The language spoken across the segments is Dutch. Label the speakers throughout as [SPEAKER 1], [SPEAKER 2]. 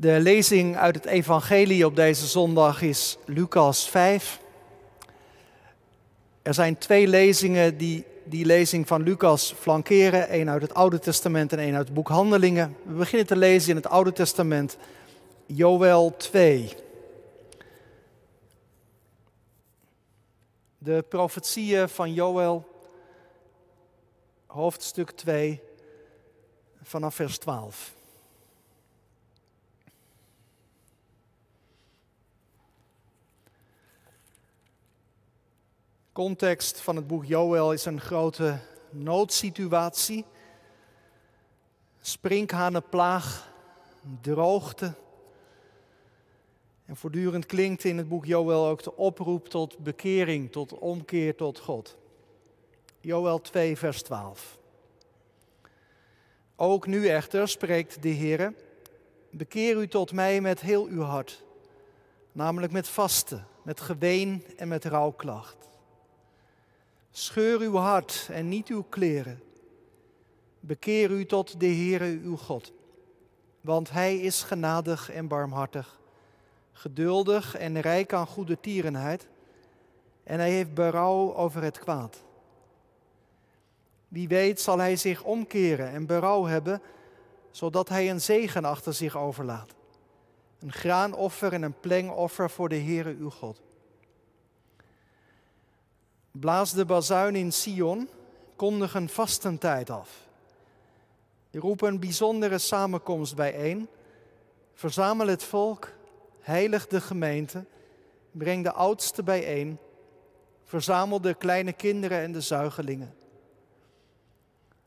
[SPEAKER 1] De lezing uit het Evangelie op deze zondag is Lucas 5. Er zijn twee lezingen die die lezing van Lucas flankeren. één uit het Oude Testament en één uit het boek Handelingen. We beginnen te lezen in het Oude Testament, Joel 2. De profetieën van Joel, hoofdstuk 2, vanaf vers 12. Context van het boek Joel is een grote noodsituatie. Sprinkhanenplaag, droogte. En voortdurend klinkt in het boek Joel ook de oproep tot bekering, tot omkeer tot God. Joel 2, vers 12. Ook nu echter spreekt de Heer, bekeer u tot mij met heel uw hart, namelijk met vasten, met geween en met rouwklacht. Scheur uw hart en niet uw kleren. Bekeer u tot de Heere uw God, want Hij is genadig en barmhartig, geduldig en rijk aan goede tierenheid, en Hij heeft berouw over het kwaad. Wie weet zal Hij zich omkeren en berouw hebben, zodat Hij een zegen achter zich overlaat. Een graanoffer en een plengoffer voor de Heere uw God. Blaas de bazuin in Sion, kondig een vastentijd af. Roep een bijzondere samenkomst bijeen. Verzamel het volk, heilig de gemeente, breng de oudsten bijeen. Verzamel de kleine kinderen en de zuigelingen.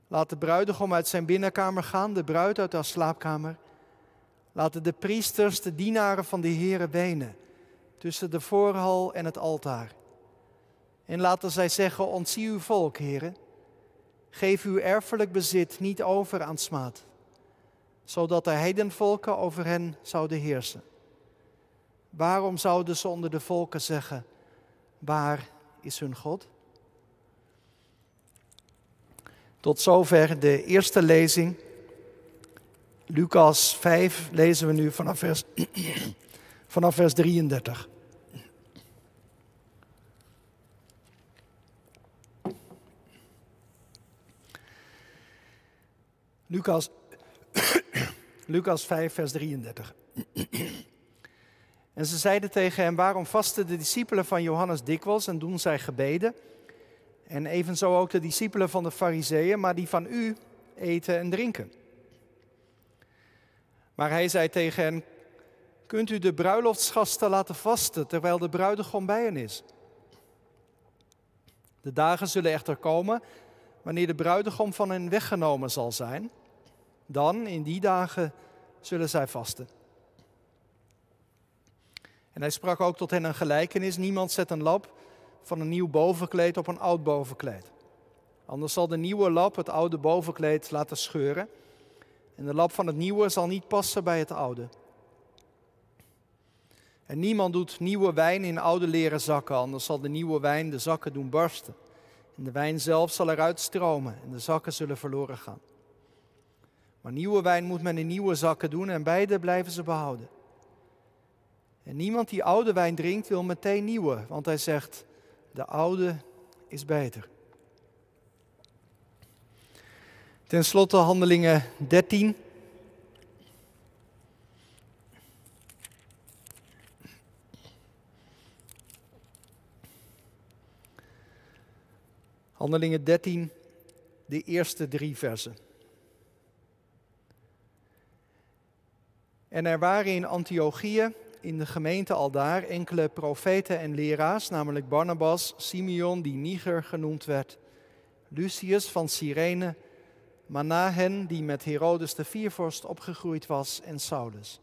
[SPEAKER 1] Laat de bruidegom uit zijn binnenkamer gaan, de bruid uit haar slaapkamer. Laten de priesters, de dienaren van de Heere wenen tussen de voorhal en het altaar. En laten zij zeggen, ontzie uw volk, heren. Geef uw erfelijk bezit niet over aan smaad, zodat de heidenvolken over hen zouden heersen. Waarom zouden ze onder de volken zeggen, waar is hun God? Tot zover de eerste lezing. Lucas 5 lezen we nu vanaf vers, vanaf vers 33. Lucas, Lucas 5, vers 33. en ze zeiden tegen hem, waarom vasten de discipelen van Johannes dikwijls en doen zij gebeden? En evenzo ook de discipelen van de fariseeën, maar die van u eten en drinken. Maar hij zei tegen hen, kunt u de bruiloftsgasten laten vasten terwijl de bruidegom bij hen is? De dagen zullen echter komen wanneer de bruidegom van hen weggenomen zal zijn dan, in die dagen, zullen zij vasten. En hij sprak ook tot hen een gelijkenis. Niemand zet een lap van een nieuw bovenkleed op een oud bovenkleed. Anders zal de nieuwe lap het oude bovenkleed laten scheuren. En de lap van het nieuwe zal niet passen bij het oude. En niemand doet nieuwe wijn in oude leren zakken, anders zal de nieuwe wijn de zakken doen barsten. En de wijn zelf zal eruit stromen en de zakken zullen verloren gaan. Maar nieuwe wijn moet men in nieuwe zakken doen en beide blijven ze behouden. En niemand die oude wijn drinkt wil meteen nieuwe, want hij zegt, de oude is beter. Ten slotte handelingen 13. Handelingen 13, de eerste drie versen. En er waren in Antiochië, in de gemeente aldaar, enkele profeten en leraars, namelijk Barnabas, Simeon, die Niger genoemd werd, Lucius van Cyrene, Manahen, die met Herodes de viervorst opgegroeid was, en Saulus.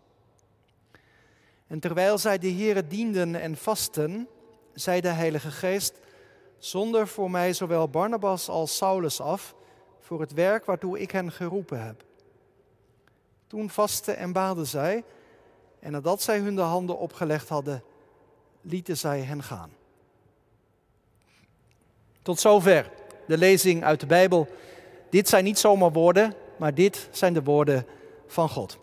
[SPEAKER 1] En terwijl zij de Here dienden en vasten, zei de Heilige Geest, zonder voor mij zowel Barnabas als Saulus af, voor het werk waartoe ik hen geroepen heb. Toen vasten en baden zij, en nadat zij hun de handen opgelegd hadden, lieten zij hen gaan. Tot zover de lezing uit de Bijbel. Dit zijn niet zomaar woorden, maar dit zijn de woorden van God.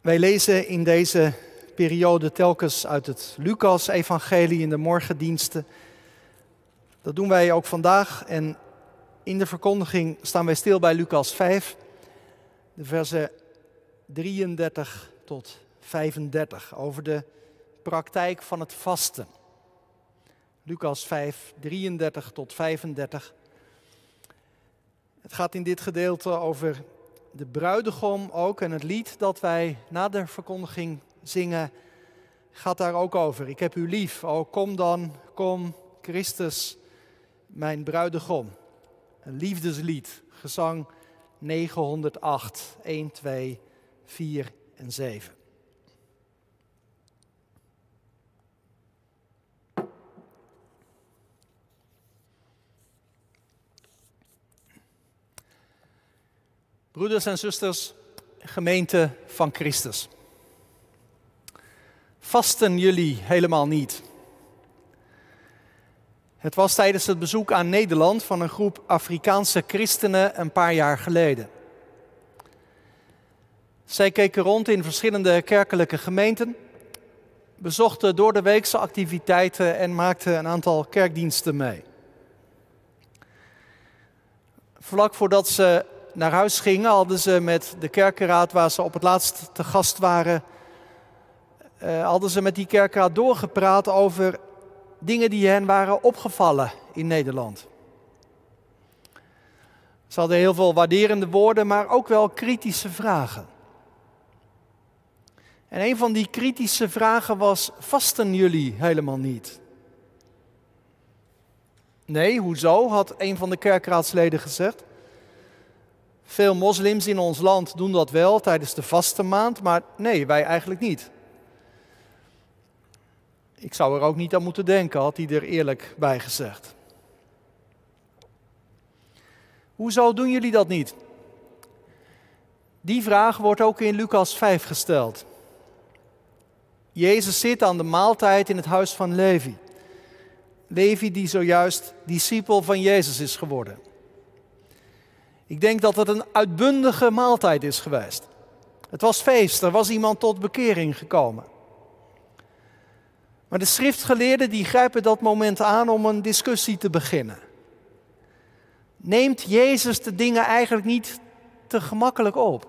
[SPEAKER 1] Wij lezen in deze periode telkens uit het Lucas-evangelie in de morgendiensten. Dat doen wij ook vandaag en in de verkondiging staan wij stil bij Lucas 5, de versen 33 tot 35 over de praktijk van het vasten. Lucas 5, 33 tot 35. Het gaat in dit gedeelte over de bruidegom ook en het lied dat wij na de verkondiging zingen gaat daar ook over. Ik heb u lief, o kom dan, kom Christus, mijn bruidegom. Een liefdeslied, gezang 908, 1, 2, 4 en 7. Broeders en zusters, gemeente van Christus. Vasten jullie helemaal niet? Het was tijdens het bezoek aan Nederland van een groep Afrikaanse christenen een paar jaar geleden. Zij keken rond in verschillende kerkelijke gemeenten, bezochten door de weekse activiteiten en maakten een aantal kerkdiensten mee. Vlak voordat ze naar huis gingen, hadden ze met de kerkenraad waar ze op het laatst te gast waren, uh, hadden ze met die kerkraad doorgepraat over dingen die hen waren opgevallen in Nederland. Ze hadden heel veel waarderende woorden, maar ook wel kritische vragen. En een van die kritische vragen was: vasten jullie helemaal niet? Nee, hoezo? had een van de kerkraadsleden gezegd. Veel moslims in ons land doen dat wel tijdens de vaste maand, maar nee, wij eigenlijk niet. Ik zou er ook niet aan moeten denken, had hij er eerlijk bij gezegd. Hoezo doen jullie dat niet? Die vraag wordt ook in Lucas 5 gesteld. Jezus zit aan de maaltijd in het huis van Levi. Levi die zojuist discipel van Jezus is geworden. Ik denk dat het een uitbundige maaltijd is geweest. Het was feest, er was iemand tot bekering gekomen. Maar de schriftgeleerden die grijpen dat moment aan om een discussie te beginnen. Neemt Jezus de dingen eigenlijk niet te gemakkelijk op?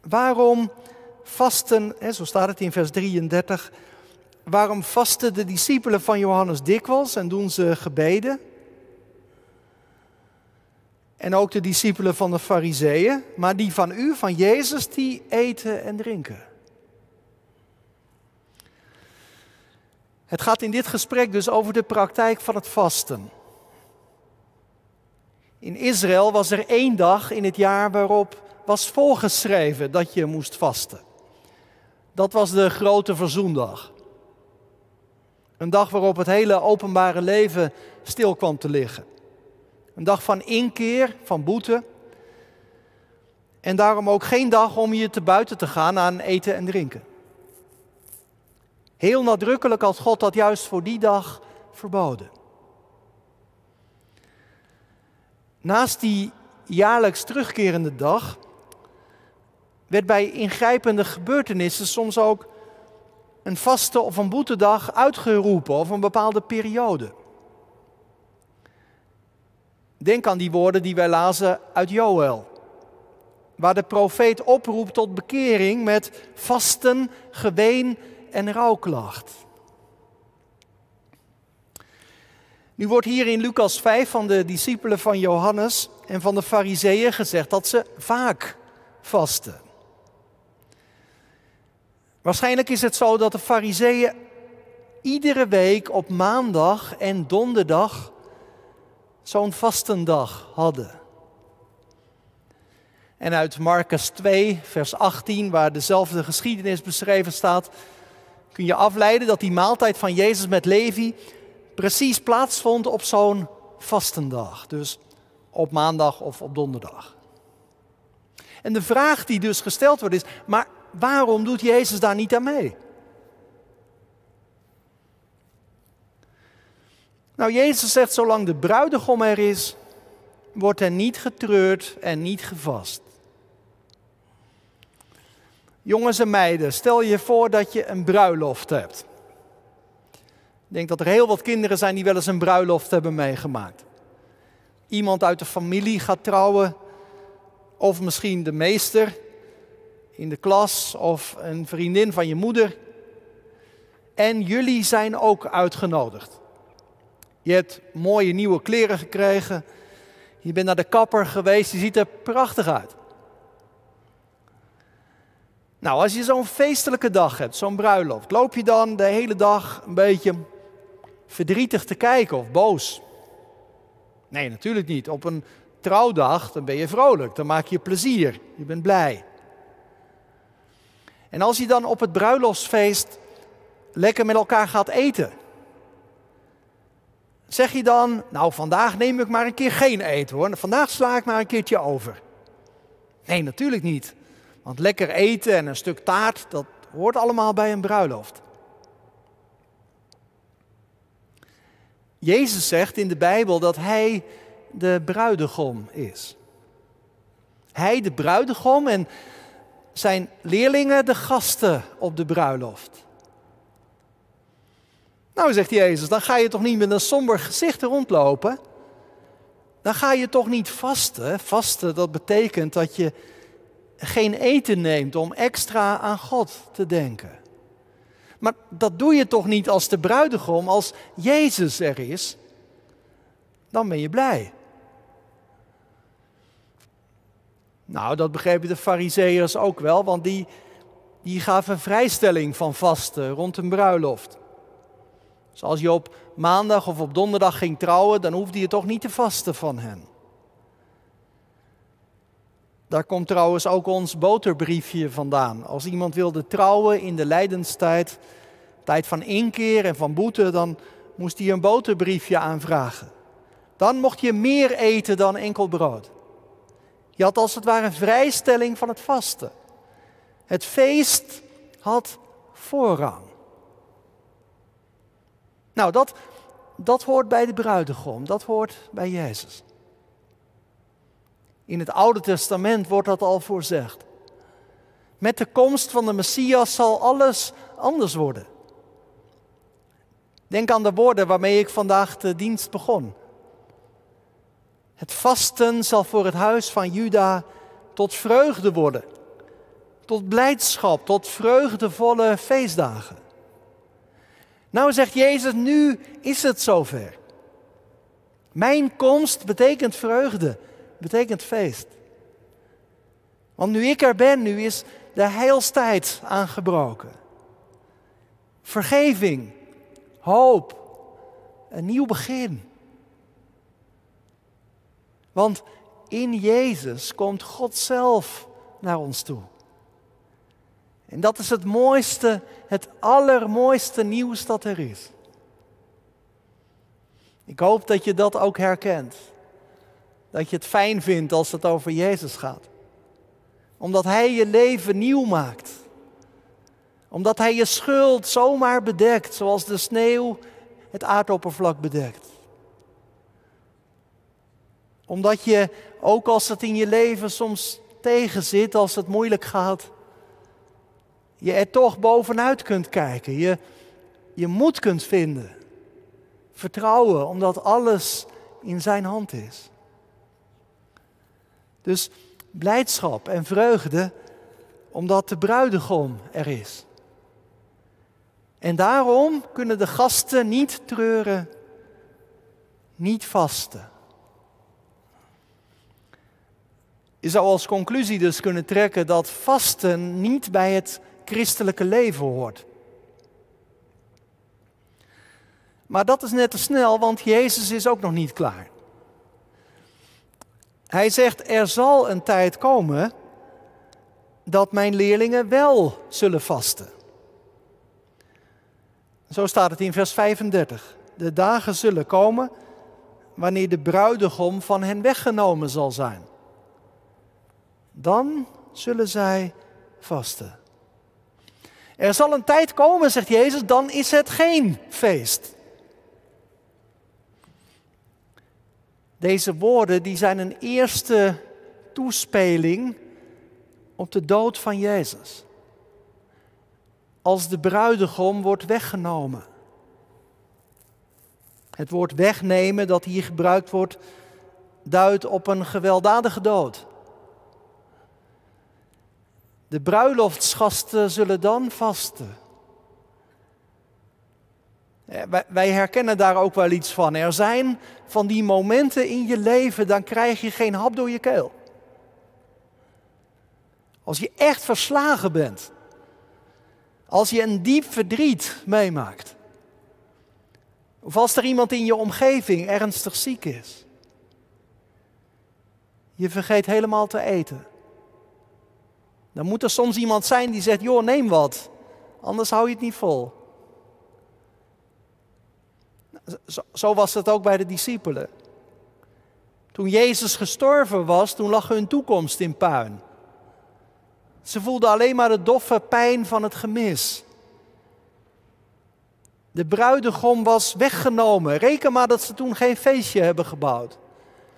[SPEAKER 1] Waarom vasten, zo staat het in vers 33, waarom vasten de discipelen van Johannes dikwijls en doen ze gebeden? En ook de discipelen van de Fariseeën, maar die van u, van Jezus, die eten en drinken. Het gaat in dit gesprek dus over de praktijk van het vasten. In Israël was er één dag in het jaar waarop was voorgeschreven dat je moest vasten. Dat was de grote verzoendag. Een dag waarop het hele openbare leven stil kwam te liggen. Een dag van inkeer, van boete. En daarom ook geen dag om je te buiten te gaan aan eten en drinken. Heel nadrukkelijk had God dat juist voor die dag verboden. Naast die jaarlijks terugkerende dag werd bij ingrijpende gebeurtenissen soms ook een vaste of een boetedag uitgeroepen of een bepaalde periode. Denk aan die woorden die wij lazen uit Joël, waar de profeet oproept tot bekering met vasten, geween en rouwklacht. Nu wordt hier in Lucas 5 van de discipelen van Johannes en van de Fariseeën gezegd dat ze vaak vasten. Waarschijnlijk is het zo dat de Fariseeën iedere week op maandag en donderdag zo'n vastendag hadden. En uit Marcus 2, vers 18, waar dezelfde geschiedenis beschreven staat, kun je afleiden dat die maaltijd van Jezus met Levi precies plaatsvond op zo'n vastendag. Dus op maandag of op donderdag. En de vraag die dus gesteld wordt is, maar waarom doet Jezus daar niet aan mee? Nou, Jezus zegt, zolang de bruidegom er is, wordt er niet getreurd en niet gevast. Jongens en meiden, stel je voor dat je een bruiloft hebt. Ik denk dat er heel wat kinderen zijn die wel eens een bruiloft hebben meegemaakt. Iemand uit de familie gaat trouwen, of misschien de meester in de klas, of een vriendin van je moeder. En jullie zijn ook uitgenodigd. Je hebt mooie nieuwe kleren gekregen. Je bent naar de kapper geweest. Je ziet er prachtig uit. Nou, als je zo'n feestelijke dag hebt, zo'n bruiloft, loop je dan de hele dag een beetje verdrietig te kijken of boos? Nee, natuurlijk niet. Op een trouwdag, dan ben je vrolijk, dan maak je plezier, je bent blij. En als je dan op het bruiloftsfeest lekker met elkaar gaat eten, zeg je dan, nou vandaag neem ik maar een keer geen eten hoor, vandaag sla ik maar een keertje over. Nee, natuurlijk niet. Want lekker eten en een stuk taart, dat hoort allemaal bij een bruiloft. Jezus zegt in de Bijbel dat Hij de bruidegom is. Hij de bruidegom en zijn leerlingen de gasten op de bruiloft. Nou, zegt Jezus, dan ga je toch niet met een somber gezicht rondlopen? Dan ga je toch niet vasten? Vasten, dat betekent dat je geen eten neemt om extra aan God te denken. Maar dat doe je toch niet als de bruidegom, als Jezus er is? Dan ben je blij. Nou, dat begrepen de fariseeërs ook wel, want die, die gaven vrijstelling van vasten rond een bruiloft. Dus als je op maandag of op donderdag ging trouwen, dan hoefde je toch niet te vasten van hen. Daar komt trouwens ook ons boterbriefje vandaan. Als iemand wilde trouwen in de lijdenstijd, tijd van inkeer en van boete, dan moest hij een boterbriefje aanvragen. Dan mocht je meer eten dan enkel brood. Je had als het ware een vrijstelling van het vasten. Het feest had voorrang. Nou, dat, dat hoort bij de bruidegom, dat hoort bij Jezus. In het Oude Testament wordt dat al voorzegd. Met de komst van de Messias zal alles anders worden. Denk aan de woorden waarmee ik vandaag de dienst begon. Het vasten zal voor het huis van Juda tot vreugde worden. Tot blijdschap, tot vreugdevolle feestdagen. Nou zegt Jezus, nu is het zover. Mijn komst betekent vreugde betekent feest. Want nu ik er ben, nu is de heilstijd aangebroken. Vergeving, hoop, een nieuw begin. Want in Jezus komt God zelf naar ons toe. En dat is het mooiste, het allermooiste nieuws dat er is. Ik hoop dat je dat ook herkent. Dat je het fijn vindt als het over Jezus gaat. Omdat Hij je leven nieuw maakt. Omdat Hij je schuld zomaar bedekt, zoals de sneeuw het aardoppervlak bedekt. Omdat je, ook als het in je leven soms tegenzit, als het moeilijk gaat, je er toch bovenuit kunt kijken. Je, je moed kunt vinden. Vertrouwen, omdat alles in Zijn hand is. Dus blijdschap en vreugde omdat de bruidegom er is. En daarom kunnen de gasten niet treuren, niet vasten. Je zou als conclusie dus kunnen trekken dat vasten niet bij het christelijke leven hoort. Maar dat is net te snel, want Jezus is ook nog niet klaar. Hij zegt, er zal een tijd komen dat mijn leerlingen wel zullen vasten. Zo staat het in vers 35. De dagen zullen komen wanneer de bruidegom van hen weggenomen zal zijn. Dan zullen zij vasten. Er zal een tijd komen, zegt Jezus, dan is het geen feest. Deze woorden die zijn een eerste toespeling op de dood van Jezus. als de bruidegom wordt weggenomen. Het woord wegnemen dat hier gebruikt wordt, duidt op een gewelddadige dood. De bruiloftsgasten zullen dan vasten. Wij herkennen daar ook wel iets van. Er zijn van die momenten in je leven, dan krijg je geen hap door je keel. Als je echt verslagen bent. Als je een diep verdriet meemaakt. Of als er iemand in je omgeving ernstig ziek is. Je vergeet helemaal te eten. Dan moet er soms iemand zijn die zegt: joh, neem wat. Anders hou je het niet vol. Zo, was het ook bij de discipelen. Toen Jezus gestorven was, toen lag hun toekomst in puin. Ze voelden alleen maar de doffe pijn van het gemis. De bruidegom was weggenomen. Reken maar dat ze toen geen feestje hebben gebouwd.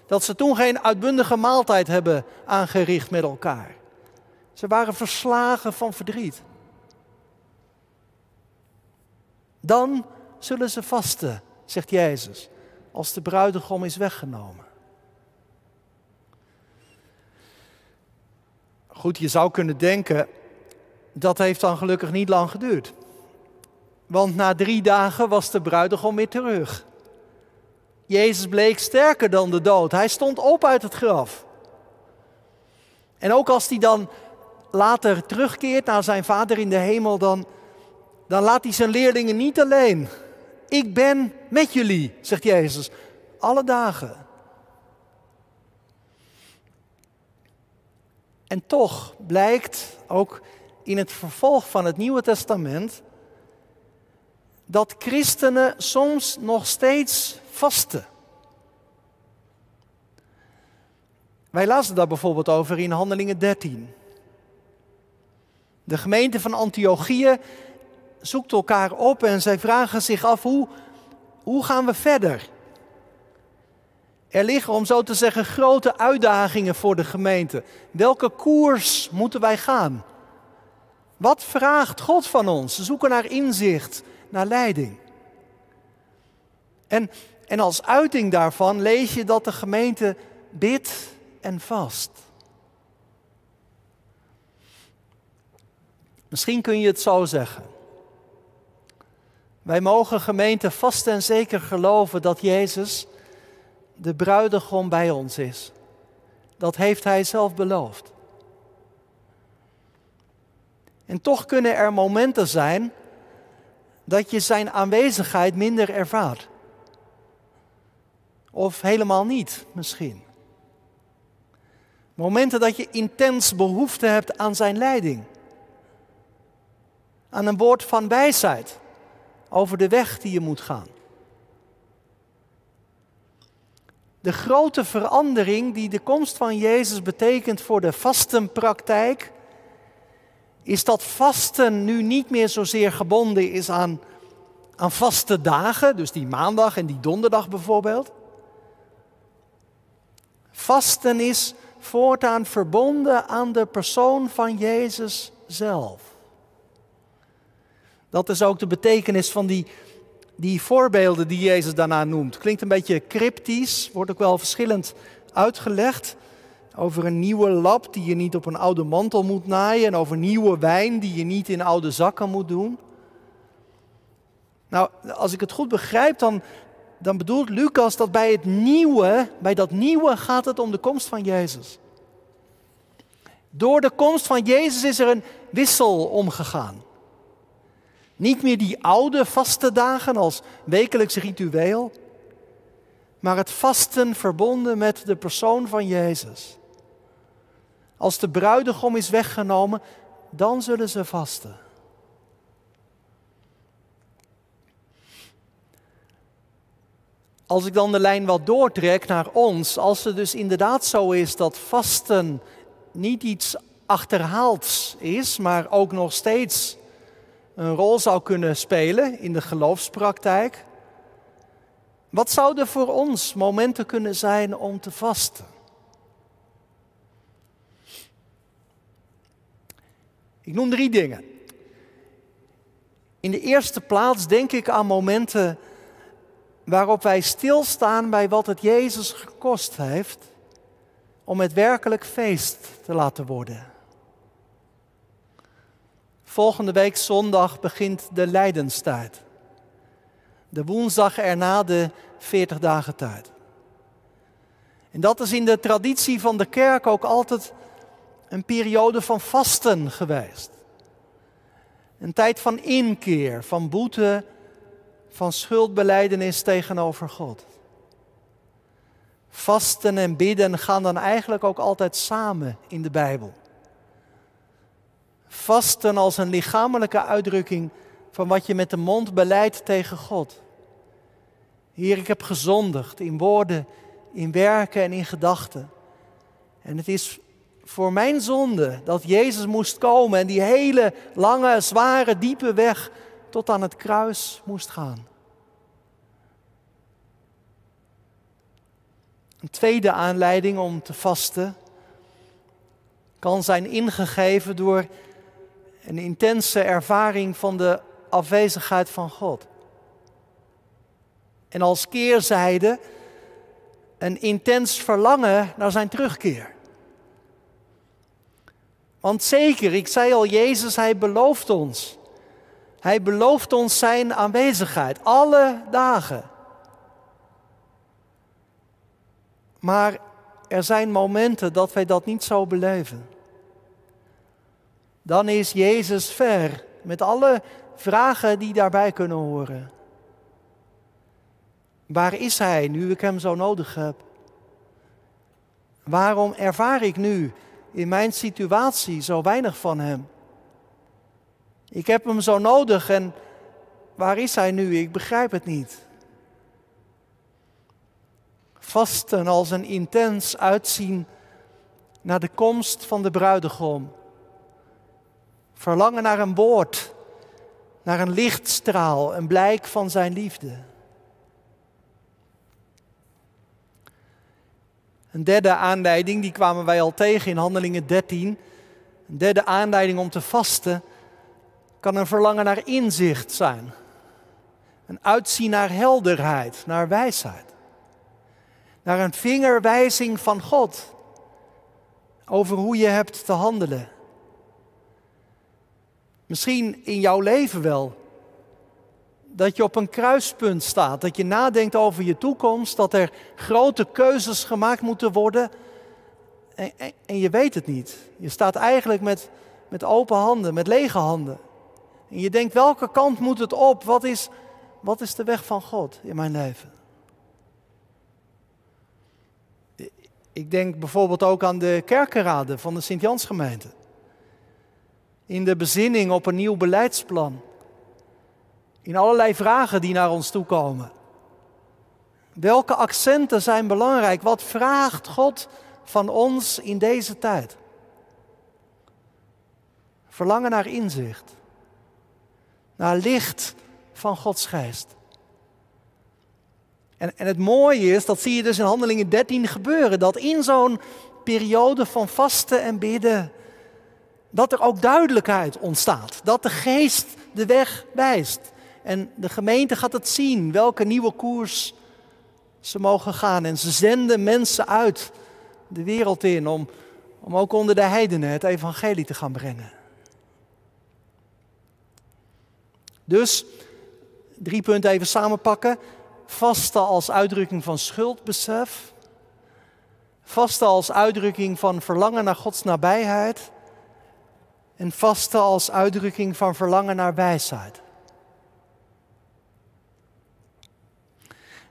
[SPEAKER 1] Dat ze toen geen uitbundige maaltijd hebben aangericht met elkaar. Ze waren verslagen van verdriet. Dan zullen ze vasten, zegt Jezus, als de bruidegom is weggenomen. Goed, je zou kunnen denken, dat heeft dan gelukkig niet lang geduurd. Want na drie dagen was de bruidegom weer terug. Jezus bleek sterker dan de dood. Hij stond op uit het graf. En ook als hij dan later terugkeert naar zijn vader in de hemel, dan, dan laat hij zijn leerlingen niet alleen. Ik ben met jullie, zegt Jezus, alle dagen. En toch blijkt ook in het vervolg van het Nieuwe Testament dat christenen soms nog steeds vasten. Wij lazen daar bijvoorbeeld over in Handelingen 13. De gemeente van Antiochië zoekt elkaar op en zij vragen zich af hoe, hoe gaan we verder? Er liggen, om zo te zeggen, grote uitdagingen voor de gemeente. Welke koers moeten wij gaan? Wat vraagt God van ons? Ze zoeken naar inzicht, naar leiding. En, en als uiting daarvan lees je dat de gemeente bidt en vast. Misschien kun je het zo zeggen. Wij mogen gemeente vast en zeker geloven dat Jezus de bruidegom bij ons is. Dat heeft Hij zelf beloofd. En toch kunnen er momenten zijn dat je Zijn aanwezigheid minder ervaart. Of helemaal niet, misschien. Momenten dat je intens behoefte hebt aan Zijn leiding. Aan een woord van wijsheid over de weg die je moet gaan. De grote verandering die de komst van Jezus betekent voor de vastenpraktijk, is dat vasten nu niet meer zozeer gebonden is aan, aan vaste dagen, dus die maandag en die donderdag bijvoorbeeld. Vasten is voortaan verbonden aan de persoon van Jezus zelf. Dat is ook de betekenis van die die voorbeelden die Jezus daarna noemt. Klinkt een beetje cryptisch, wordt ook wel verschillend uitgelegd. Over een nieuwe lap die je niet op een oude mantel moet naaien. En over nieuwe wijn die je niet in oude zakken moet doen. Nou, als ik het goed begrijp, dan, dan bedoelt Lucas dat bij het nieuwe, bij dat nieuwe gaat het om de komst van Jezus. Door de komst van Jezus is er een wissel omgegaan. Niet meer die oude vaste dagen als wekelijks ritueel, maar het vasten verbonden met de persoon van Jezus. Als de bruidegom is weggenomen, dan zullen ze vasten. Als ik dan de lijn wat doortrek naar ons, als het dus inderdaad zo is dat vasten niet iets achterhaalds is, maar ook nog steeds een rol zou kunnen spelen in de geloofspraktijk. Wat zouden voor ons momenten kunnen zijn om te vasten? Ik noem drie dingen. In de eerste plaats denk ik aan momenten waarop wij stilstaan bij wat het Jezus gekost heeft om het werkelijk feest te laten worden. Volgende week zondag begint de lijdenstijd. De woensdag erna de 40 dagen tijd. En dat is in de traditie van de kerk ook altijd een periode van vasten geweest. Een tijd van inkeer, van boete, van schuldbeleidenis tegenover God. Vasten en bidden gaan dan eigenlijk ook altijd samen in de Bijbel. Vasten als een lichamelijke uitdrukking van wat je met de mond beleidt tegen God. Heer, ik heb gezondigd in woorden, in werken en in gedachten. En het is voor mijn zonde dat Jezus moest komen en die hele lange, zware, diepe weg tot aan het kruis moest gaan. Een tweede aanleiding om te vasten kan zijn ingegeven door een intense ervaring van de afwezigheid van God. En als keerzijde een intens verlangen naar zijn terugkeer. Want zeker, ik zei al, Jezus, hij belooft ons. Hij belooft ons zijn aanwezigheid, alle dagen. Maar er zijn momenten dat wij dat niet zo beleven. Dan is Jezus ver, met alle vragen die daarbij kunnen horen. Waar is Hij nu ik Hem zo nodig heb? Waarom ervaar ik nu in mijn situatie zo weinig van Hem? Ik heb Hem zo nodig en waar is Hij nu? Ik begrijp het niet. Vasten als een intens uitzien naar de komst van de bruidegom. Verlangen naar een woord, naar een lichtstraal, een blijk van zijn liefde. Een derde aanleiding, die kwamen wij al tegen in Handelingen 13. Een derde aanleiding om te vasten kan een verlangen naar inzicht zijn. Een uitzien naar helderheid, naar wijsheid. Naar een vingerwijzing van God over hoe je hebt te handelen. Misschien in jouw leven wel dat je op een kruispunt staat, dat je nadenkt over je toekomst, dat er grote keuzes gemaakt moeten worden en, en, je weet het niet. Je staat eigenlijk met, met open handen, met lege handen. En je denkt, welke kant moet het op? Wat is, wat is de weg van God in mijn leven? Ik denk bijvoorbeeld ook aan de kerkenraden van de Sint-Jansgemeente. In de bezinning op een nieuw beleidsplan in allerlei vragen die naar ons toe komen. Welke accenten zijn belangrijk? Wat vraagt God van ons in deze tijd? Verlangen naar inzicht, naar licht van Gods geest. En, en het mooie is, dat zie je dus in Handelingen 13 gebeuren, dat in zo'n periode van vasten en bidden, dat er ook duidelijkheid ontstaat. Dat de geest de weg wijst. En de gemeente gaat het zien, welke nieuwe koers ze mogen gaan. En ze zenden mensen uit de wereld in om, om ook onder de heidenen het evangelie te gaan brengen. Dus, drie punten even samenpakken. Vasten als uitdrukking van schuldbesef. Vasten als uitdrukking van verlangen naar Gods nabijheid. En vasten als uitdrukking van verlangen naar wijsheid.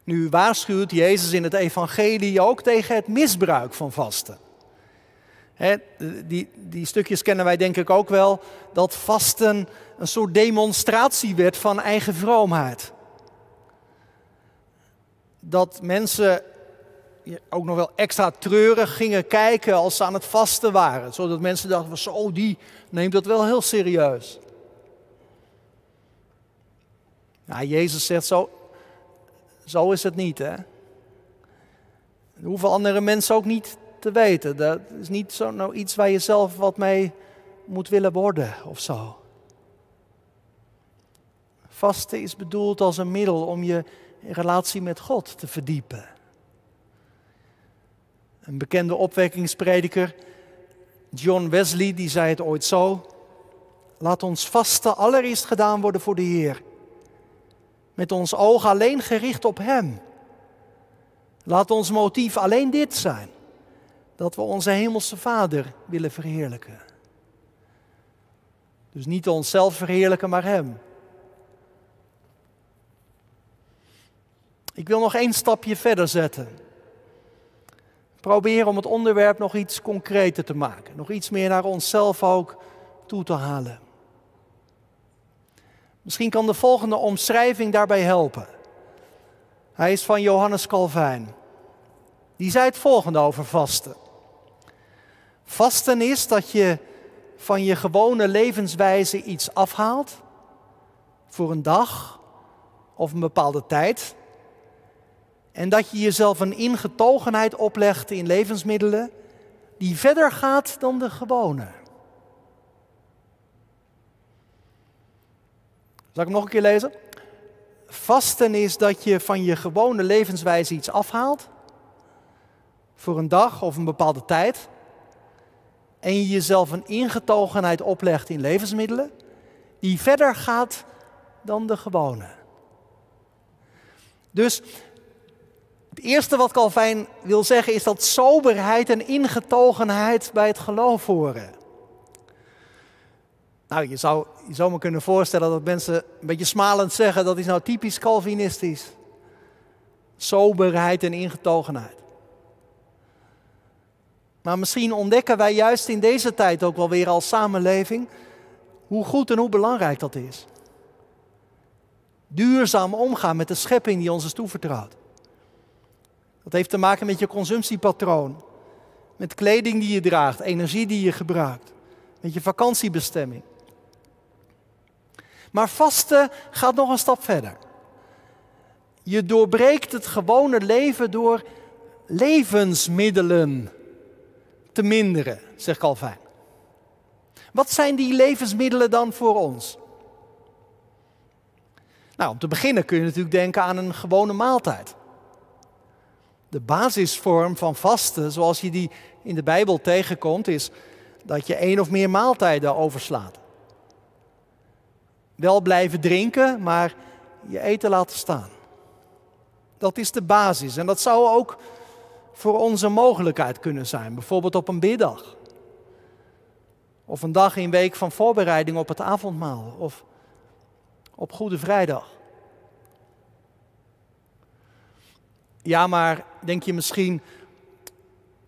[SPEAKER 1] Nu waarschuwt Jezus in het evangelie ook tegen het misbruik van vasten. die, die stukjes kennen wij denk ik ook wel, dat vasten een soort demonstratie werd van eigen vroomheid. Dat mensen ook nog wel extra treurig gingen kijken als ze aan het vasten waren. Zodat mensen dachten, zo, die neemt dat wel heel serieus. Ja, Jezus zegt zo, zo is het niet, hè? Dat hoeven andere mensen ook niet te weten. Dat is niet zo, nou iets waar je zelf wat mee moet willen worden of zo. Vasten is bedoeld als een middel om je relatie met God te verdiepen. Een bekende opwekkingsprediker, John Wesley, die zei het ooit zo. Laat ons vasten allereerst gedaan worden voor de Heer. Met ons oog alleen gericht op Hem. Laat ons motief alleen dit zijn: dat we onze Hemelse Vader willen verheerlijken. Dus niet onszelf verheerlijken, maar Hem. Ik wil nog één stapje verder zetten. Probeer om het onderwerp nog iets concreter te maken. Nog iets meer naar onszelf ook toe te halen. Misschien kan de volgende omschrijving daarbij helpen. Hij is van Johannes Calvijn. Die zei het volgende over vasten. Vasten is dat je van je gewone levenswijze iets afhaalt voor een dag of een bepaalde tijd. En dat je jezelf een ingetogenheid oplegt in levensmiddelen die verder gaat dan de gewone. Zal ik hem nog een keer lezen? Vasten is dat je van je gewone levenswijze iets afhaalt voor een dag of een bepaalde tijd. En je jezelf een ingetogenheid oplegt in levensmiddelen die verder gaat dan de gewone. Dus het eerste wat Calvijn wil zeggen is dat soberheid en ingetogenheid bij het geloof horen. Nou, je zou je zou me kunnen voorstellen dat mensen een beetje smalend zeggen dat is nou typisch Calvinistisch. Soberheid en ingetogenheid. Maar misschien ontdekken wij juist in deze tijd ook wel weer als samenleving hoe goed en hoe belangrijk dat is. Duurzaam omgaan met de schepping die ons is toevertrouwd. Dat heeft te maken met je consumptiepatroon, met kleding die je draagt, energie die je gebruikt, met je vakantiebestemming. Maar vasten gaat nog een stap verder. Je doorbreekt het gewone leven door levensmiddelen te minderen, zegt Calvijn. Wat zijn die levensmiddelen dan voor ons? Nou, om te beginnen kun je natuurlijk denken aan een gewone maaltijd. De basisvorm van vasten, zoals je die in de Bijbel tegenkomt, is dat je één of meer maaltijden overslaat. Wel blijven drinken, maar je eten laten staan. Dat is de basis. En dat zou ook voor onze mogelijkheid kunnen zijn. Bijvoorbeeld op een biddag. Of een dag in week van voorbereiding op het avondmaal. Of op Goede Vrijdag. Ja, maar denk je misschien,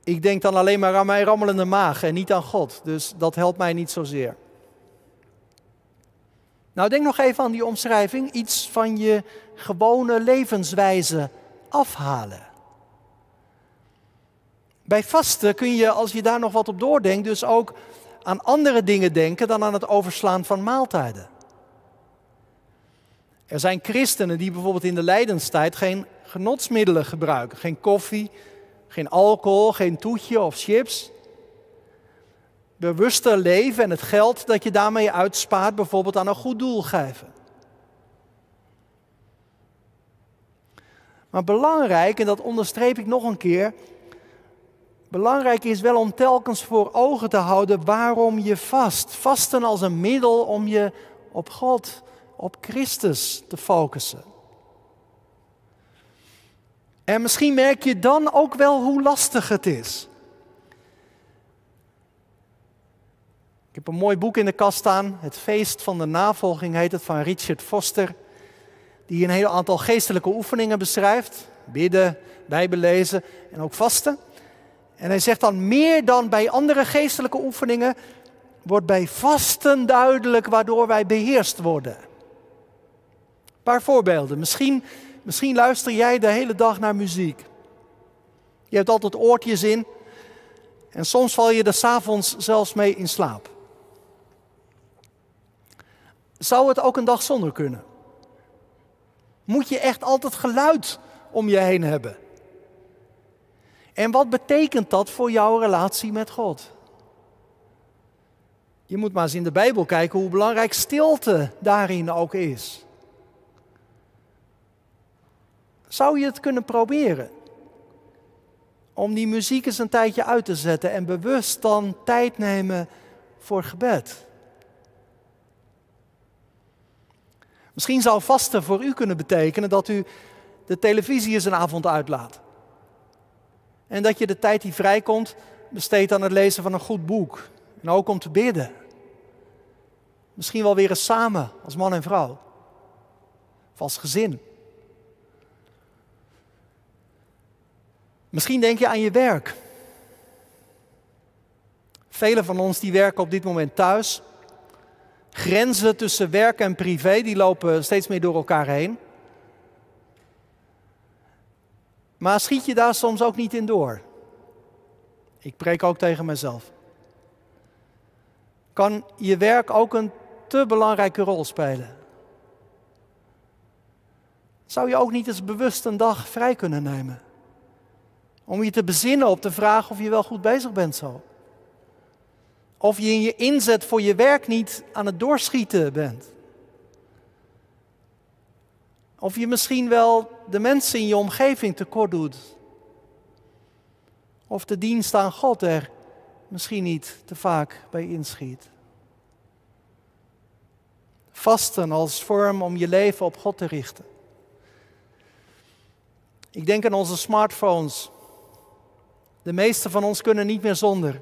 [SPEAKER 1] ik denk dan alleen maar aan mijn rammelende maag en niet aan God. Dus dat helpt mij niet zozeer. Nou, denk nog even aan die omschrijving. Iets van je gewone levenswijze afhalen. Bij vasten kun je, als je daar nog wat op doordenkt, dus ook aan andere dingen denken dan aan het overslaan van maaltijden. Er zijn christenen die bijvoorbeeld in de lijdenstijd geen genotsmiddelen gebruiken. Geen koffie, geen alcohol, geen toetje of chips bewuster leven en het geld dat je daarmee uitspaart bijvoorbeeld aan een goed doel geven. Maar belangrijk, en dat onderstreep ik nog een keer, belangrijk is wel om telkens voor ogen te houden waarom je vast. Vasten als een middel om je op God, op Christus te focussen. En misschien merk je dan ook wel hoe lastig het is. Ik heb een mooi boek in de kast staan. Het feest van de navolging heet het van Richard Foster. Die een heel aantal geestelijke oefeningen beschrijft. Bidden, bijbelezen en ook vasten. En hij zegt dan meer dan bij andere geestelijke oefeningen wordt bij vasten duidelijk waardoor wij beheerst worden. Een paar voorbeelden. Misschien, misschien luister jij de hele dag naar muziek. Je hebt altijd oortjes in. En soms val je er s'avonds zelfs mee in slaap. Zou het ook een dag zonder kunnen? Moet je echt altijd geluid om je heen hebben? En wat betekent dat voor jouw relatie met God? Je moet maar eens in de Bijbel kijken hoe belangrijk stilte daarin ook is. Zou je het kunnen proberen? Om die muziek eens een tijdje uit te zetten en bewust dan tijd nemen voor gebed. Misschien zou vasten voor u kunnen betekenen dat u de televisie eens een avond uitlaat. En dat je de tijd die vrijkomt besteedt aan het lezen van een goed boek. En ook om te bidden. Misschien wel weer eens samen als man en vrouw. Of als gezin. Misschien denk je aan je werk. Velen van ons die werken op dit moment thuis. Grenzen tussen werk en privé die lopen steeds meer door elkaar heen. Maar schiet je daar soms ook niet in door? Ik preek ook tegen mezelf. Kan je werk ook een te belangrijke rol spelen? Zou je ook niet eens bewust een dag vrij kunnen nemen? Om je te bezinnen op de vraag of je wel goed bezig bent zo. Of je in je inzet voor je werk niet aan het doorschieten bent. Of je misschien wel de mensen in je omgeving tekort doet. Of de dienst aan God er misschien niet te vaak bij inschiet. Vasten als vorm om je leven op God te richten. Ik denk aan onze smartphones. De meeste van ons kunnen niet meer zonder.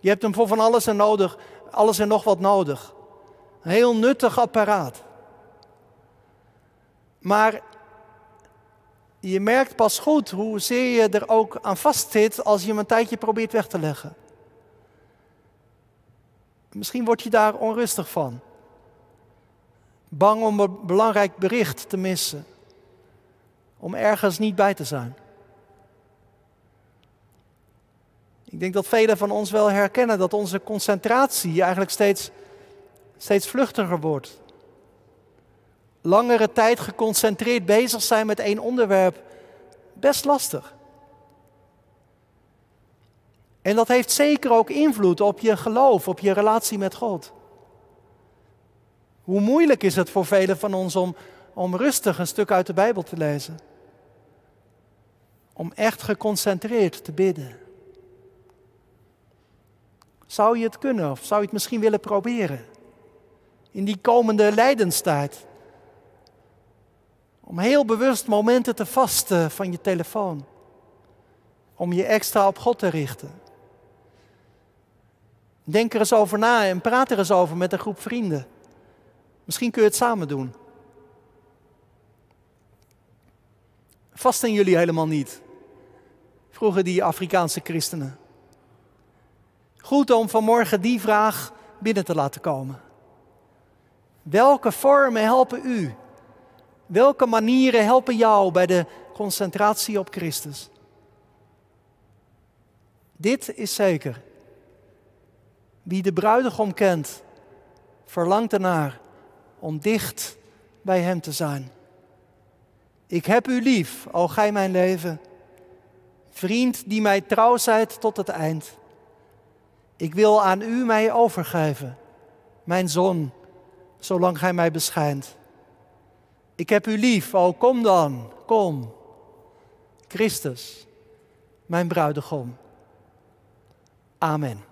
[SPEAKER 1] Je hebt hem voor van alles en nodig, alles en nog wat nodig. Een heel nuttig apparaat. Maar je merkt pas goed hoezeer je er ook aan vastzit als je hem een tijdje probeert weg te leggen. Misschien word je daar onrustig van. Bang om een belangrijk bericht te missen. Om ergens niet bij te zijn. Ik denk dat velen van ons wel herkennen dat onze concentratie eigenlijk steeds, steeds vluchtiger wordt. Langere tijd geconcentreerd bezig zijn met één onderwerp, best lastig. En dat heeft zeker ook invloed op je geloof, op je relatie met God. Hoe moeilijk is het voor velen van ons om, om rustig een stuk uit de Bijbel te lezen? Om echt geconcentreerd te bidden. Zou je het kunnen of zou je het misschien willen proberen? In die komende lijdenstijd. Om heel bewust momenten te vasten van je telefoon. Om je extra op God te richten. Denk er eens over na en praat er eens over met een groep vrienden. Misschien kun je het samen doen. Vasten jullie helemaal niet? Vroegen die Afrikaanse christenen. Goed om vanmorgen die vraag binnen te laten komen. Welke vormen helpen u? Welke manieren helpen jou bij de concentratie op Christus? Dit is zeker. Wie de bruidegom kent, verlangt ernaar om dicht bij hem te zijn. Ik heb u lief, o gij mijn leven, vriend die mij trouw zijt tot het eind. Ik wil aan u mij overgeven, mijn zon, zolang gij mij beschijnt. Ik heb u lief, o kom dan, kom. Christus, mijn bruidegom. Amen.